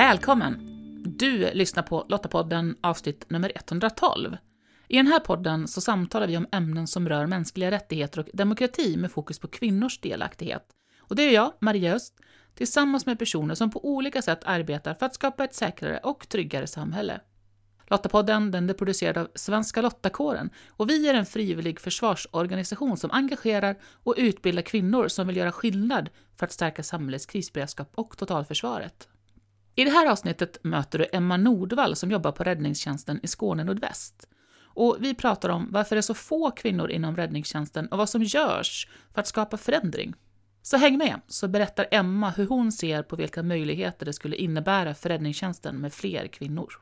Välkommen! Du lyssnar på Lottapodden avsnitt nummer 112. I den här podden så samtalar vi om ämnen som rör mänskliga rättigheter och demokrati med fokus på kvinnors delaktighet. Och det är jag, Maria Öst, tillsammans med personer som på olika sätt arbetar för att skapa ett säkrare och tryggare samhälle. Lottapodden den är producerad av Svenska Lottakåren och vi är en frivillig försvarsorganisation som engagerar och utbildar kvinnor som vill göra skillnad för att stärka samhällets krisberedskap och totalförsvaret. I det här avsnittet möter du Emma Nordvall som jobbar på räddningstjänsten i Skåne nordväst. Och vi pratar om varför det är så få kvinnor inom räddningstjänsten och vad som görs för att skapa förändring. Så häng med, så berättar Emma hur hon ser på vilka möjligheter det skulle innebära för räddningstjänsten med fler kvinnor.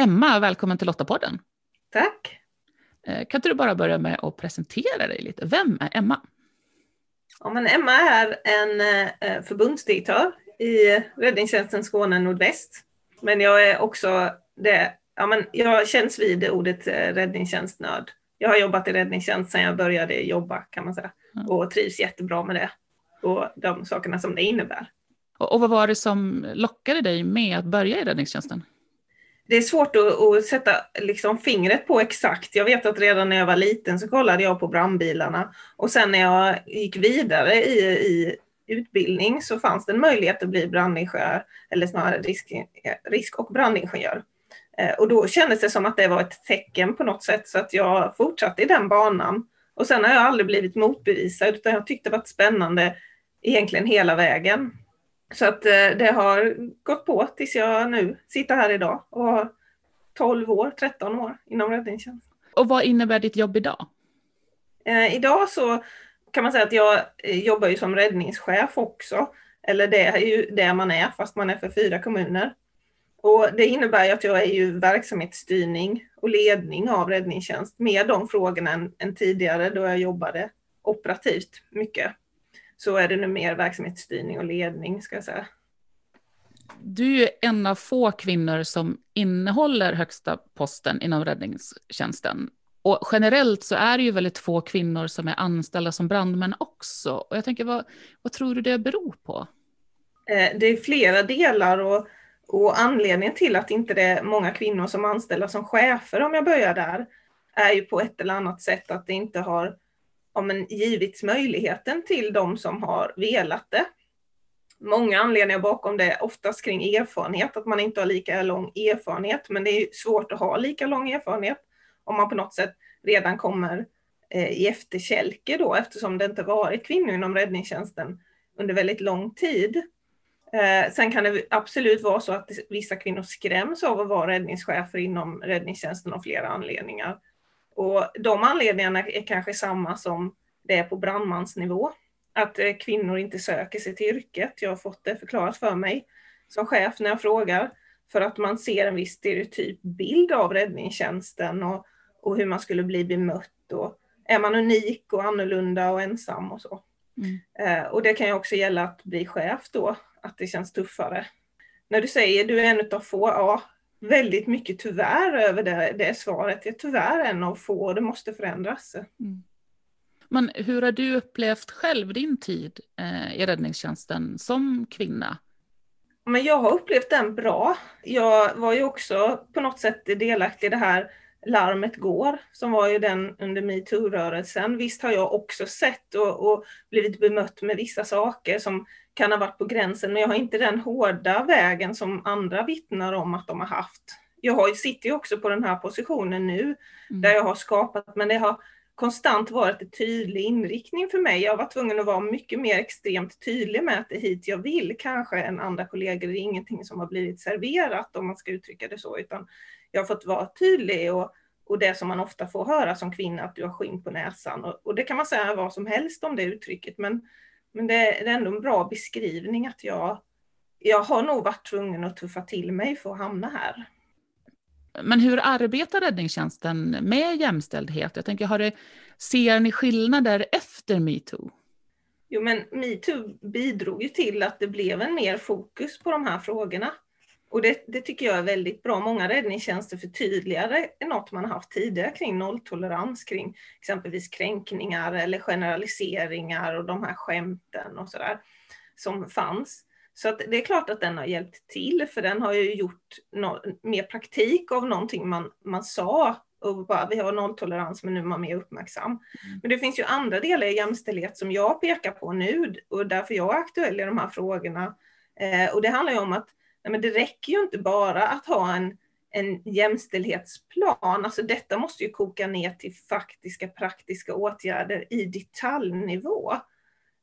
Emma, välkommen till Lottapodden. Tack. Eh, kan inte du bara börja med att presentera dig lite? Vem är Emma? Ja, men Emma är en eh, förbundsdirektör i Räddningstjänsten Skåne nordväst. Men jag är också det, ja, men jag känns vid ordet eh, räddningstjänstnörd. Jag har jobbat i räddningstjänst sedan jag började jobba kan man säga och trivs jättebra med det och de sakerna som det innebär. Och, och vad var det som lockade dig med att börja i räddningstjänsten? det är svårt att, att, sätta liksom fingret på exakt. Jag vet att redan när jag var liten så kollade jag på brandbilarna och sen när jag gick vidare i, i utbildning så fanns det en möjlighet att bli brandingenjör eller snarare risk, risk och brandingenjör. Eh, och då kändes det som att det var ett tecken på något sätt så att jag fortsatte i den banan. Och sen har jag aldrig blivit motbevisad utan jag tyckte det var spännande egentligen hela vägen. Så att eh, det har gått på tills jag nu sitter här idag och har 12 år, 13 år inom räddningstjänst. Och vad innebär ditt jobb idag? Eh, idag så kan man säga att jag eh, jobbar ju som räddningschef också. Eller det är ju det man är, fast man är för fyra kommuner. Och det innebär ju att jag är ju verksamhetsstyrning och ledning av räddningstjänst med de frågorna än, än tidigare då jag jobbade operativt mycket så är det nu mer verksamhetsstyrning och ledning ska jag säga. Du är ju en av få kvinnor som innehåller högsta posten inom räddningstjänsten. Och generellt så är det ju väldigt få kvinnor som är anställda som brandmän också. Och jag tänker, vad, vad tror du det beror på? Eh, det är flera delar och, och anledningen till att inte det är många kvinnor som anställda som chefer, om jag börjar där, är ju på ett eller annat sätt att det inte har ja, men, givits möjligheten till de som har velat det. Många anledningar bakom det, oftast kring erfarenhet, att man inte har lika lång erfarenhet, men det är svårt att ha lika lång erfarenhet om man på något sätt redan kommer eh, i efterkälke då, eftersom det inte varit kvinnor inom räddningstjänsten under väldigt lång tid. Eh, sen kan det absolut vara så att vissa kvinnor skräms av att vara räddningschefer inom räddningstjänsten av flera anledningar. Och de anledningarna är kanske samma som det är på brandmansnivå. Att eh, kvinnor inte söker sig till yrket. Jag har fått det förklarat för mig som chef när jag frågar. För att man ser en viss stereotyp bild av räddningstjänsten och, och hur man skulle bli bemött. Och är man unik och annorlunda och ensam och så. Mm. Eh, och det kan ju också gälla att bli chef då, att det känns tuffare. När du säger du är en av få, ja väldigt mycket tyvärr över det, det svaret. Det är tyvärr en av få och det måste förändras. Mm. Men hur har du upplevt själv din tid eh, i räddningstjänsten som kvinna? Men jag har upplevt den bra. Jag var ju också på något sätt delaktig i det här Larmet går, som var ju den under metoo-rörelsen. Visst har jag också sett och, och, blivit bemött med vissa saker som kan ha varit på gränsen, men jag har inte den hårda vägen som andra vittnar om att de har haft. Jag har, sitter ju också på den här positionen nu, mm. där jag har skapat, men det har konstant varit en tydlig inriktning för mig. Jag var tvungen att vara mycket mer extremt tydlig med att det är hit jag vill, kanske än andra kollegor. Det är ingenting som har blivit serverat, om man ska uttrycka det så, utan jag har fått vara tydlig och, och det som man ofta får höra som kvinna, att du har skinn på näsan. Och, och det kan man säga vad som helst om det uttrycket, men men det, det är ändå en bra beskrivning att jag, jag har nog varit tvungen att tuffa till mig för att hamna här. Men hur arbetar räddningstjänsten med jämställdhet? Jag tänker, har det, ser ni skillnader efter metoo? Jo, men metoo bidrog ju till att det blev en mer fokus på de här frågorna. Och det, det, tycker jag är väldigt bra. Många räddningstjänster förtydligade något man har haft tidigare kring nolltolerans kring exempelvis kränkningar eller generaliseringar och de här skämten och sådär som fanns. Så att det är klart att den har hjälpt till, för den har ju gjort no mer praktik av någonting man, man sa. Och bara, vi har nolltolerans men nu är man mer uppmärksam. Mm. Men det finns ju andra delar i jämställdhet som jag pekar på nu och därför jag är aktuell i de här frågorna. Eh, och det handlar ju om att nej, men det räcker ju inte bara att ha en, en jämställdhetsplan. Alltså detta måste ju koka ner till faktiska praktiska åtgärder i detaljnivå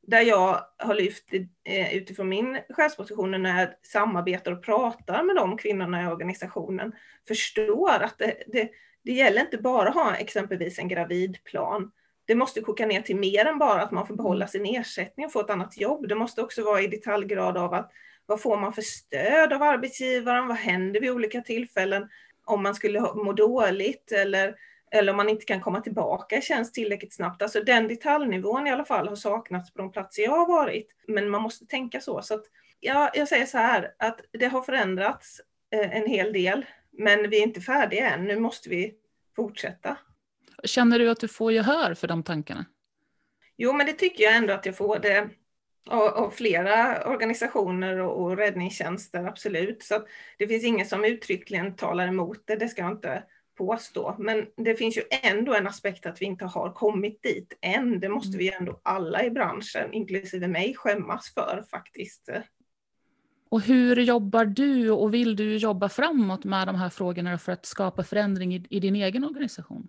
där jag har lyft eh, utifrån min chefsposition när jag samarbetar och pratar med de kvinnorna i organisationen, förstår att det, det, det gäller inte bara att ha exempelvis en gravidplan. Det måste koka ner till mer än bara att man får behålla sin ersättning och få ett annat jobb. Det måste också vara i detaljgrad av att vad får man för stöd av arbetsgivaren? Vad händer vid olika tillfällen om man skulle må dåligt eller eller om man inte kan komma tillbaka i tjänst tillräckligt snabbt. Alltså den detaljnivån i alla fall har saknats på de platser jag har varit. Men man måste tänka så. så att, ja, jag säger så här att det har förändrats eh, en hel del, men vi är inte färdiga än. Nu måste vi fortsätta. Känner du att du får gehör för de tankarna? Jo, men det tycker jag ändå att jag får. det av, flera organisationer och, och räddningstjänster, absolut. Så det finns ingen som uttryckligen talar emot det, det ska jag inte påstå. Men det finns ju ändå en aspekt att vi inte har kommit dit än. Det måste vi ändå alla i branschen, inklusive mig, skämmas för faktiskt. Och hur jobbar du och vill du jobba framåt med de här frågorna för att skapa förändring i, i din egen organisation?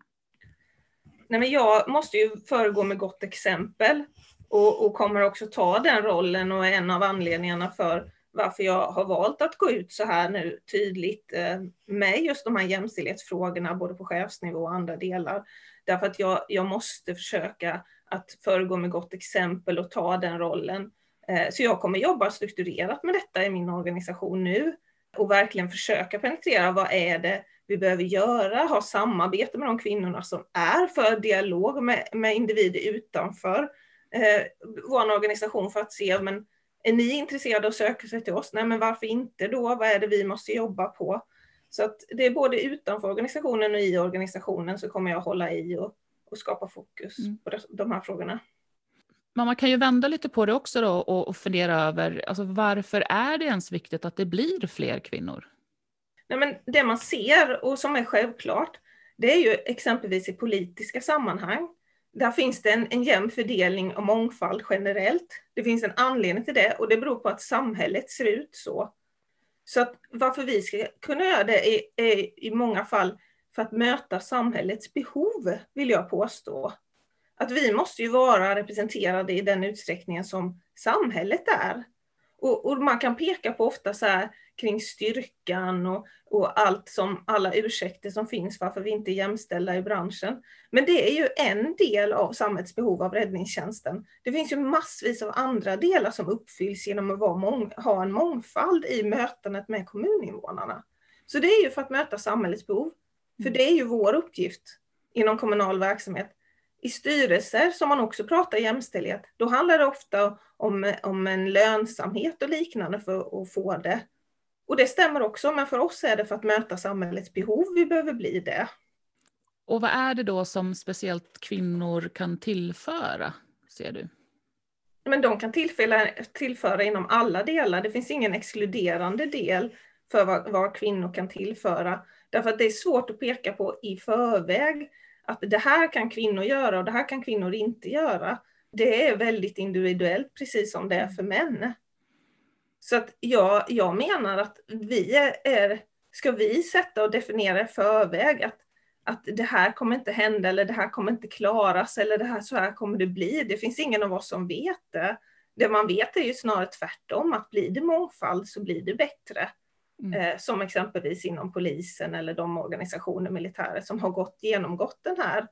Nej, men jag måste ju föregå med gott exempel och, och kommer också ta den rollen och är en av anledningarna för varför jag har valt att gå ut så här nu tydligt eh, med just de här jämställdhetsfrågorna, både på chefsnivå och andra delar. Därför att jag, jag måste försöka att föregå med gott exempel och ta den rollen. Eh, så jag kommer jobba strukturerat med detta i min organisation nu och verkligen försöka penetrera vad är det vi behöver göra, ha samarbete med de kvinnorna som är för dialog med, med individer utanför eh, vår organisation för att se men, är ni intresserade och söker sig till oss? Nej, men varför inte då? Vad är det vi måste jobba på? Så att det är både utanför organisationen och i organisationen så kommer jag hålla i och, och skapa fokus mm. på de här frågorna. Men man kan ju vända lite på det också då och, och fundera över alltså varför är det ens viktigt att det blir fler kvinnor? Nej, men det man ser och som är självklart, det är ju exempelvis i politiska sammanhang där finns det en, en jämn fördelning och mångfald generellt. Det finns en anledning till det och det beror på att samhället ser ut så. Så att varför vi ska kunna göra det är, är i många fall för att möta samhällets behov, vill jag påstå. Att vi måste ju vara representerade i den utsträckningen som samhället är. Och, och, man kan peka på ofta så här kring styrkan och, och allt som alla ursäkter som finns varför vi inte är jämställda i branschen. Men det är ju en del av samhällets behov av räddningstjänsten. Det finns ju massvis av andra delar som uppfylls genom att vara ha en mångfald i mötandet med kommuninvånarna. Så det är ju för att möta samhällets behov. För mm. det är ju vår uppgift inom kommunal verksamhet i styrelser som man också pratar jämställdhet, då handlar det ofta om, om en lönsamhet och liknande för att få det. Och det stämmer också, men för oss är det för att möta samhällets behov vi behöver bli det. Och vad är det då som speciellt kvinnor kan tillföra, ser du? Men de kan tillföra, tillföra inom alla delar. Det finns ingen exkluderande del för vad, vad kvinnor kan tillföra. Därför att det är svårt att peka på i förväg att det här kan kvinnor göra och det här kan kvinnor inte göra. Det är väldigt individuellt, precis som det är för män. Så att jag, jag menar att vi är, ska vi sätta och definiera i förväg att, att det här kommer inte hända eller det här kommer inte klaras eller det här, så här kommer det bli. Det finns ingen av oss som vet det. Det man vet är ju snarare tvärtom, att blir det mångfald så blir det bättre. Mm. Eh, som exempelvis inom polisen eller de organisationer, militärer, som har gått, genomgått den här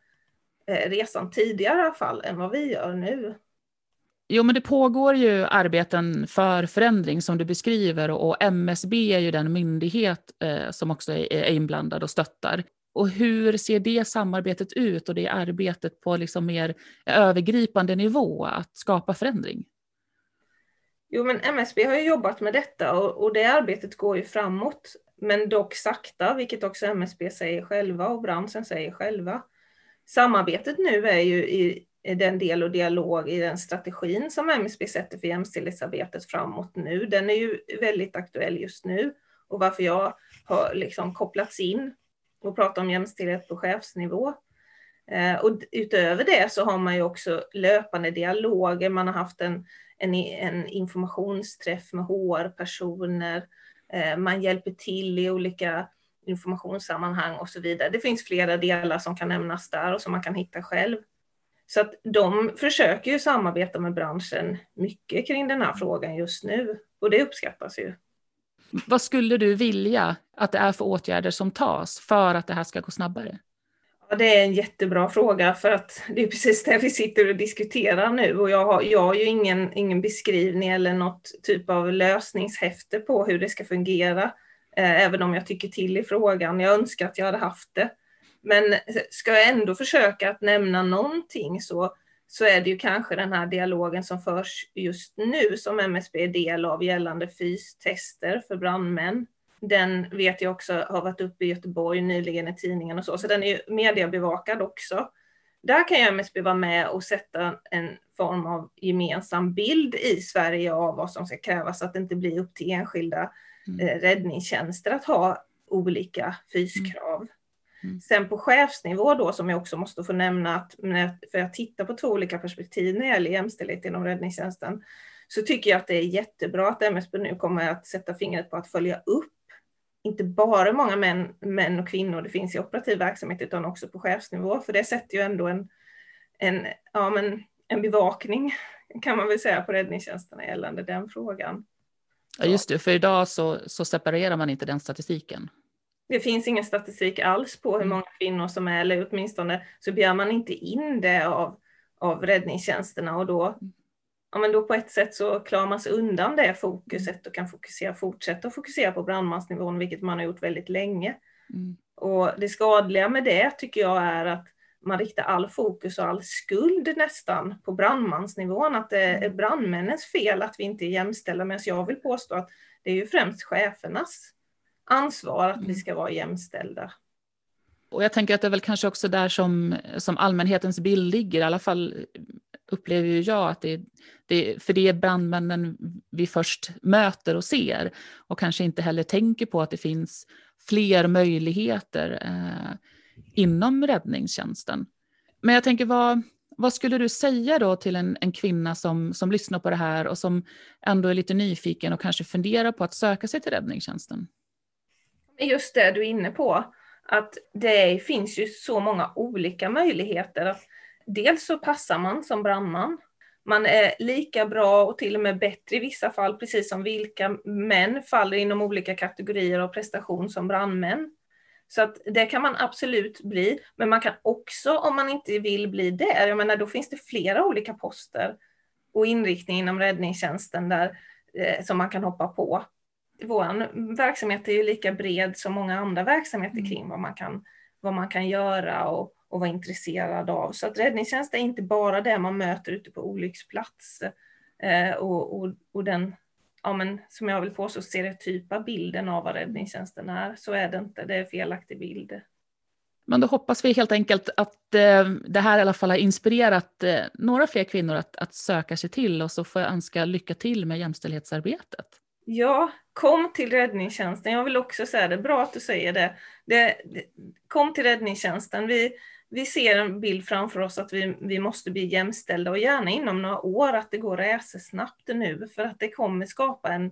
eh, resan tidigare i alla fall än vad vi gör nu. Jo, men det pågår ju arbeten för förändring som du beskriver och MSB är ju den myndighet eh, som också är, är inblandad och stöttar. Och hur ser det samarbetet ut och det arbetet på liksom mer övergripande nivå att skapa förändring? Jo, men MSB har ju jobbat med detta och, och det arbetet går ju framåt, men dock sakta, vilket också MSB säger själva och branschen säger själva. Samarbetet nu är ju i, den del och dialog i den strategin som MSB sätter för jämställdhetsarbetet framåt nu. Den är ju väldigt aktuell just nu och varför jag har liksom kopplats in och pratat om jämställdhet på chefsnivå. Eh, och utöver det så har man ju också löpande dialoger, man har haft en, en, en informationsträff med HR-personer, eh, man hjälper till i olika informationssammanhang och så vidare. Det finns flera delar som kan nämnas där och som man kan hitta själv. Så att de försöker ju samarbeta med branschen mycket kring den här frågan just nu och det uppskattas ju. Vad skulle du vilja att det är för åtgärder som tas för att det här ska gå snabbare? Ja, det är en jättebra fråga för att det är precis det vi sitter och diskuterar nu och jag har, jag har ju ingen, ingen beskrivning eller något typ av lösningshäfte på hur det ska fungera, eh, även om jag tycker till i frågan. Jag önskar att jag hade haft det. Men ska jag ändå försöka att nämna någonting så, så är det ju kanske den här dialogen som förs just nu som MSB är del av gällande fystester för brandmän. Den vet jag också har varit uppe i Göteborg nyligen i tidningen och så, så den är mediebevakad också. Där kan ju MSB vara med och sätta en form av gemensam bild i Sverige av vad som ska krävas, så att det inte blir upp till enskilda mm. Eh, räddningstjänster att ha olika fyskrav. Mm. Mm. Sen på chefsnivå då, som jag också måste få nämna, att för jag tittar på två olika perspektiv när det gäller jämställdhet inom räddningstjänsten, så tycker jag att det är jättebra att MSB nu kommer att sätta fingret på att följa upp inte bara många män, män och kvinnor det finns i operativ verksamhet utan också på chefsnivå, för det sätter ju ändå en, en, ja, men en bevakning kan man väl säga på räddningstjänsterna gällande den frågan. Ja, just det, för idag så, så separerar man inte den statistiken. Det finns ingen statistik alls på hur mm. många kvinnor som är, eller åtminstone så begär man inte in det av, av räddningstjänsterna och då, ja, men då på ett sätt så klarar man sig undan det fokuset och kan fokusera, fortsätta fokusera på brandmansnivån, vilket man har gjort väldigt länge. Mm. Och det skadliga med det tycker jag är att man riktar all fokus och all skuld nästan på brandmansnivån, att det är mm. brandmännens fel att vi inte är jämställda, medan jag vill påstå att det är ju främst chefernas ansvar att vi mm. ska vara jämställda. Och jag tänker att det är väl kanske också där som, som allmänhetens bild ligger, i alla fall upplever ju jag att det, det, för det är brandmännen vi först möter och ser och kanske inte heller tänker på att det finns fler möjligheter eh, inom räddningstjänsten. Men jag tänker, vad, vad skulle du säga då till en, en kvinna som, som lyssnar på det här och som ändå är lite nyfiken och kanske funderar på att söka sig till räddningstjänsten? just det du är inne på, att det finns ju så många olika möjligheter. Att dels så passar man som brandman, man är lika bra och till och med bättre i vissa fall, precis som vilka män faller inom olika kategorier av prestation som brandmän. Så att det kan man absolut bli, men man kan också, om man inte vill bli det, jag menar då finns det flera olika poster och inriktning inom räddningstjänsten där, eh, som man kan hoppa på vår verksamhet är ju lika bred som många andra verksamheter mm. kring vad man kan, vad man kan göra och, och vara intresserad av. Så att räddningstjänst är inte bara det man möter ute på olycksplats eh, och, och, och, den, ja, men, som jag vill påstå, stereotypa bilden av vad räddningstjänsten är. Så är det inte, det är felaktig bild. Men då hoppas vi helt enkelt att eh, det här i alla fall har inspirerat eh, några fler kvinnor att, att söka sig till och så får jag önska lycka till med jämställdhetsarbetet. Ja, kom till räddningstjänsten. Jag vill också säga det, bra att du säger det. det, det kom till räddningstjänsten. Vi, vi ser en bild framför oss att vi, vi måste bli jämställda och gärna inom några år att det går snabbt nu för att det kommer skapa en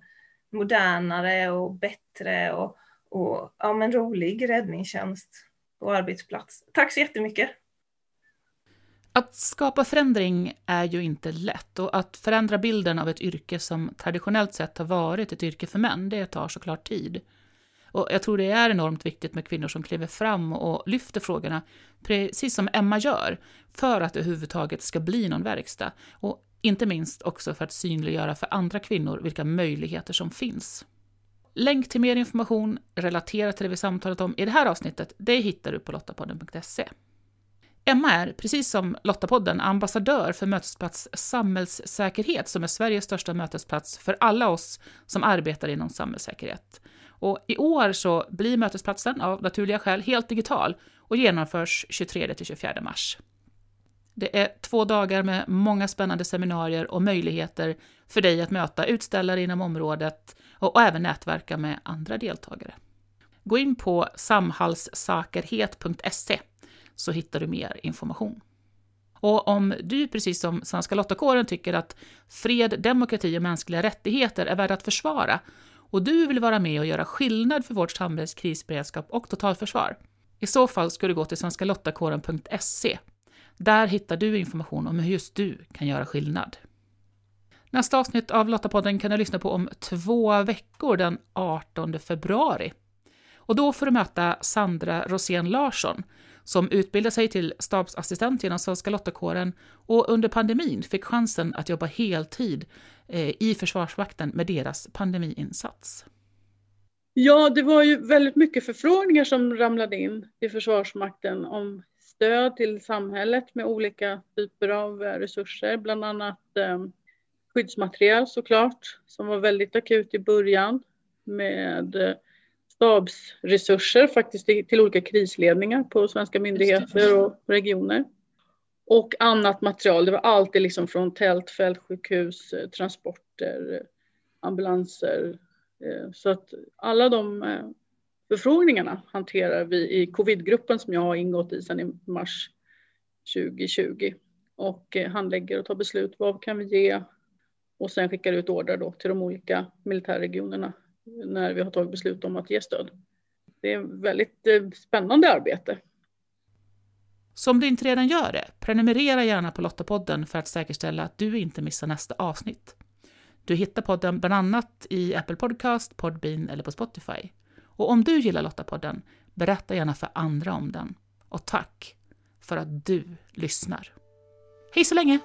modernare och bättre och, och ja, men rolig räddningstjänst och arbetsplats. Tack så jättemycket! Att skapa förändring är ju inte lätt och att förändra bilden av ett yrke som traditionellt sett har varit ett yrke för män, det tar såklart tid. Och jag tror det är enormt viktigt med kvinnor som kliver fram och lyfter frågorna, precis som Emma gör, för att det överhuvudtaget ska bli någon verkstad. Och inte minst också för att synliggöra för andra kvinnor vilka möjligheter som finns. Länk till mer information relaterat till det vi samtalat om i det här avsnittet, det hittar du på lottapodden.se. Emma är, precis som Lottapodden, ambassadör för Mötesplats Samhällssäkerhet som är Sveriges största mötesplats för alla oss som arbetar inom samhällssäkerhet. Och I år så blir mötesplatsen av naturliga skäl helt digital och genomförs 23-24 mars. Det är två dagar med många spännande seminarier och möjligheter för dig att möta utställare inom området och, även nätverka med andra deltagare. Gå in på samhallssakerhet.se så hittar du mer information. Och om du, precis som Svenska Lottakåren, tycker att fred, demokrati och mänskliga rättigheter är värda att försvara och du vill vara med och göra skillnad för vårt samhälles krisberedskap och totalförsvar, i så fall ska du gå till svenskalottakåren.se. Där hittar du information om hur just du kan göra skillnad. Nästa avsnitt av Lottapodden kan du lyssna på om två veckor, den 18 februari. Och då får du möta Sandra Rosén Larsson, som utbildade sig till stabsassistent genom Svenska Lottakåren och under pandemin fick chansen att jobba heltid eh, i Försvarsmakten med deras pandemiinsats. Ja, det var ju väldigt mycket förfrågningar som ramlade in i Försvarsmakten om stöd till samhället med olika typer av eh, resurser, bland annat ehm, skyddsmaterial såklart, som var väldigt akut i början med eh, stabsresurser faktiskt till olika krisledningar på svenska myndigheter och regioner. Och annat material, det var alltid liksom från tält, fältsjukhus, eh, transporter, ambulanser. Eh, så att alla de förfrågningarna hanterar vi i covidgruppen som jag har ingått i sedan i mars 2020 och handlägger och tar beslut. Vad kan vi ge? Och sen skickar ut order då till de olika militärregionerna när vi har tagit beslut om att ge stöd. Det är ett väldigt eh, spännande arbete. Så om du inte redan gör det, prenumerera gärna på Lottapodden för att säkerställa att du inte missar nästa avsnitt. Du hittar podden bland annat i Apple Podcast, Podbean eller på Spotify. Och om du gillar Lottapodden, berätta gärna för andra om den. Och tack för att du lyssnar. Hej så länge!